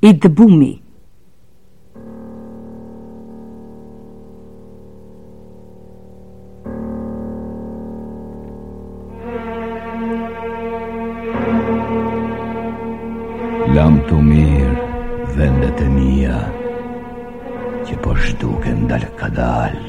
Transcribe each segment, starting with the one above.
i dëbumi. Lamtumirë vendet e mija që po zhduken dalë kadalë.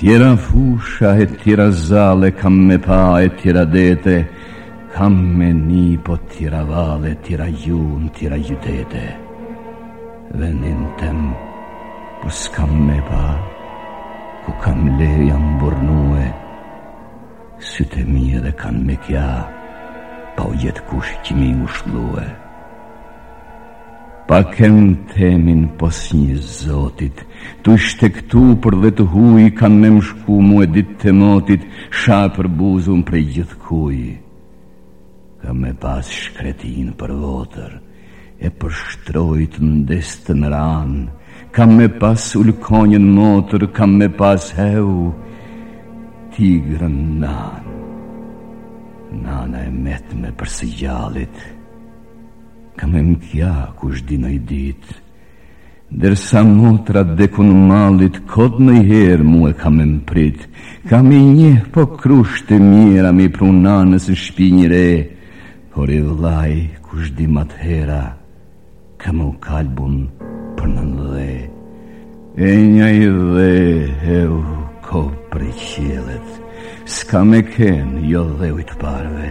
Tjera fusha e tjera zalle kam me pa e tjera dete Kam me ni po tjera valle, tjera gjuhë, n'tjera gjytete Vendin tem, po s'kam me pa Ku kam le e jam burrnue Sytë e mi edhe kanë me kja Pa u gjetë kush që m'i ngushllue Pa kend temin pos një zotit, Tuj shtegtu për dhe të huj, Kanë me më shku mue ditët e motit, Sha e përbuzun prej gjithkuj. Kam me pas shkretinë për votër, E për shtrojë të ndeztën ranë, Kam me pas ulkonjën motër, Kam me pas heu, tigrën nanë. Nana e mbetme për së gjallit, Ka me më kja kush di ndonji ditë Dersa motra dekun mallit Kot ndonji herë mue ka me më pritë Ka me i njeh po krushqt e mjera Me i pru nanës në shpi një re Por i vllai kush di m'atë hera Ka me u kalbun për nën dhe E njai dhe ehu kob prej qiellet S'ka me kenë jo dheu i të parve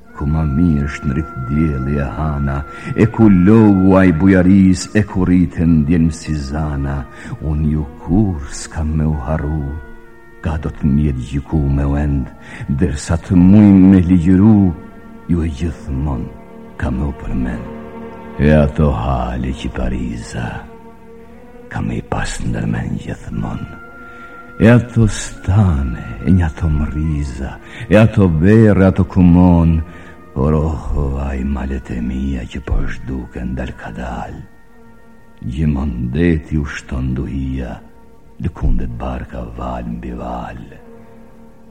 Ku ma mirë shndrit dielli e hana, e ku logu a i bujarisë e ku rriten djelm si zana, unë ju kurrë s'kam me u harru, kado të m'jetë gjyku me u endë, dërsa të muj me ligjëru, ju e gjithmonë kam me u përmendë. E ato hala e qipariza, Kam me i pas ndër mend gjithmonë E ato stane, e njato mriza E ato berre, ato kumonë Por oh vaj malet e mija që po zhduken dalë kadalë Gjimon deti ushton duhia Lëkundet barka valë mbi valë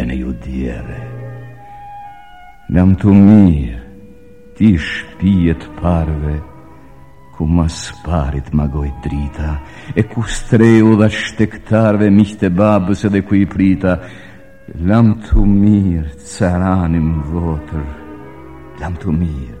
ene ju djerre Lamtumirë ti shpi e të parve Ku ma s'parit m'agoi drita E ku strehë u dhashë shtektarve Miqtë e babës edhe ku i prita Lamtumirë carani m'votër Lamtumirë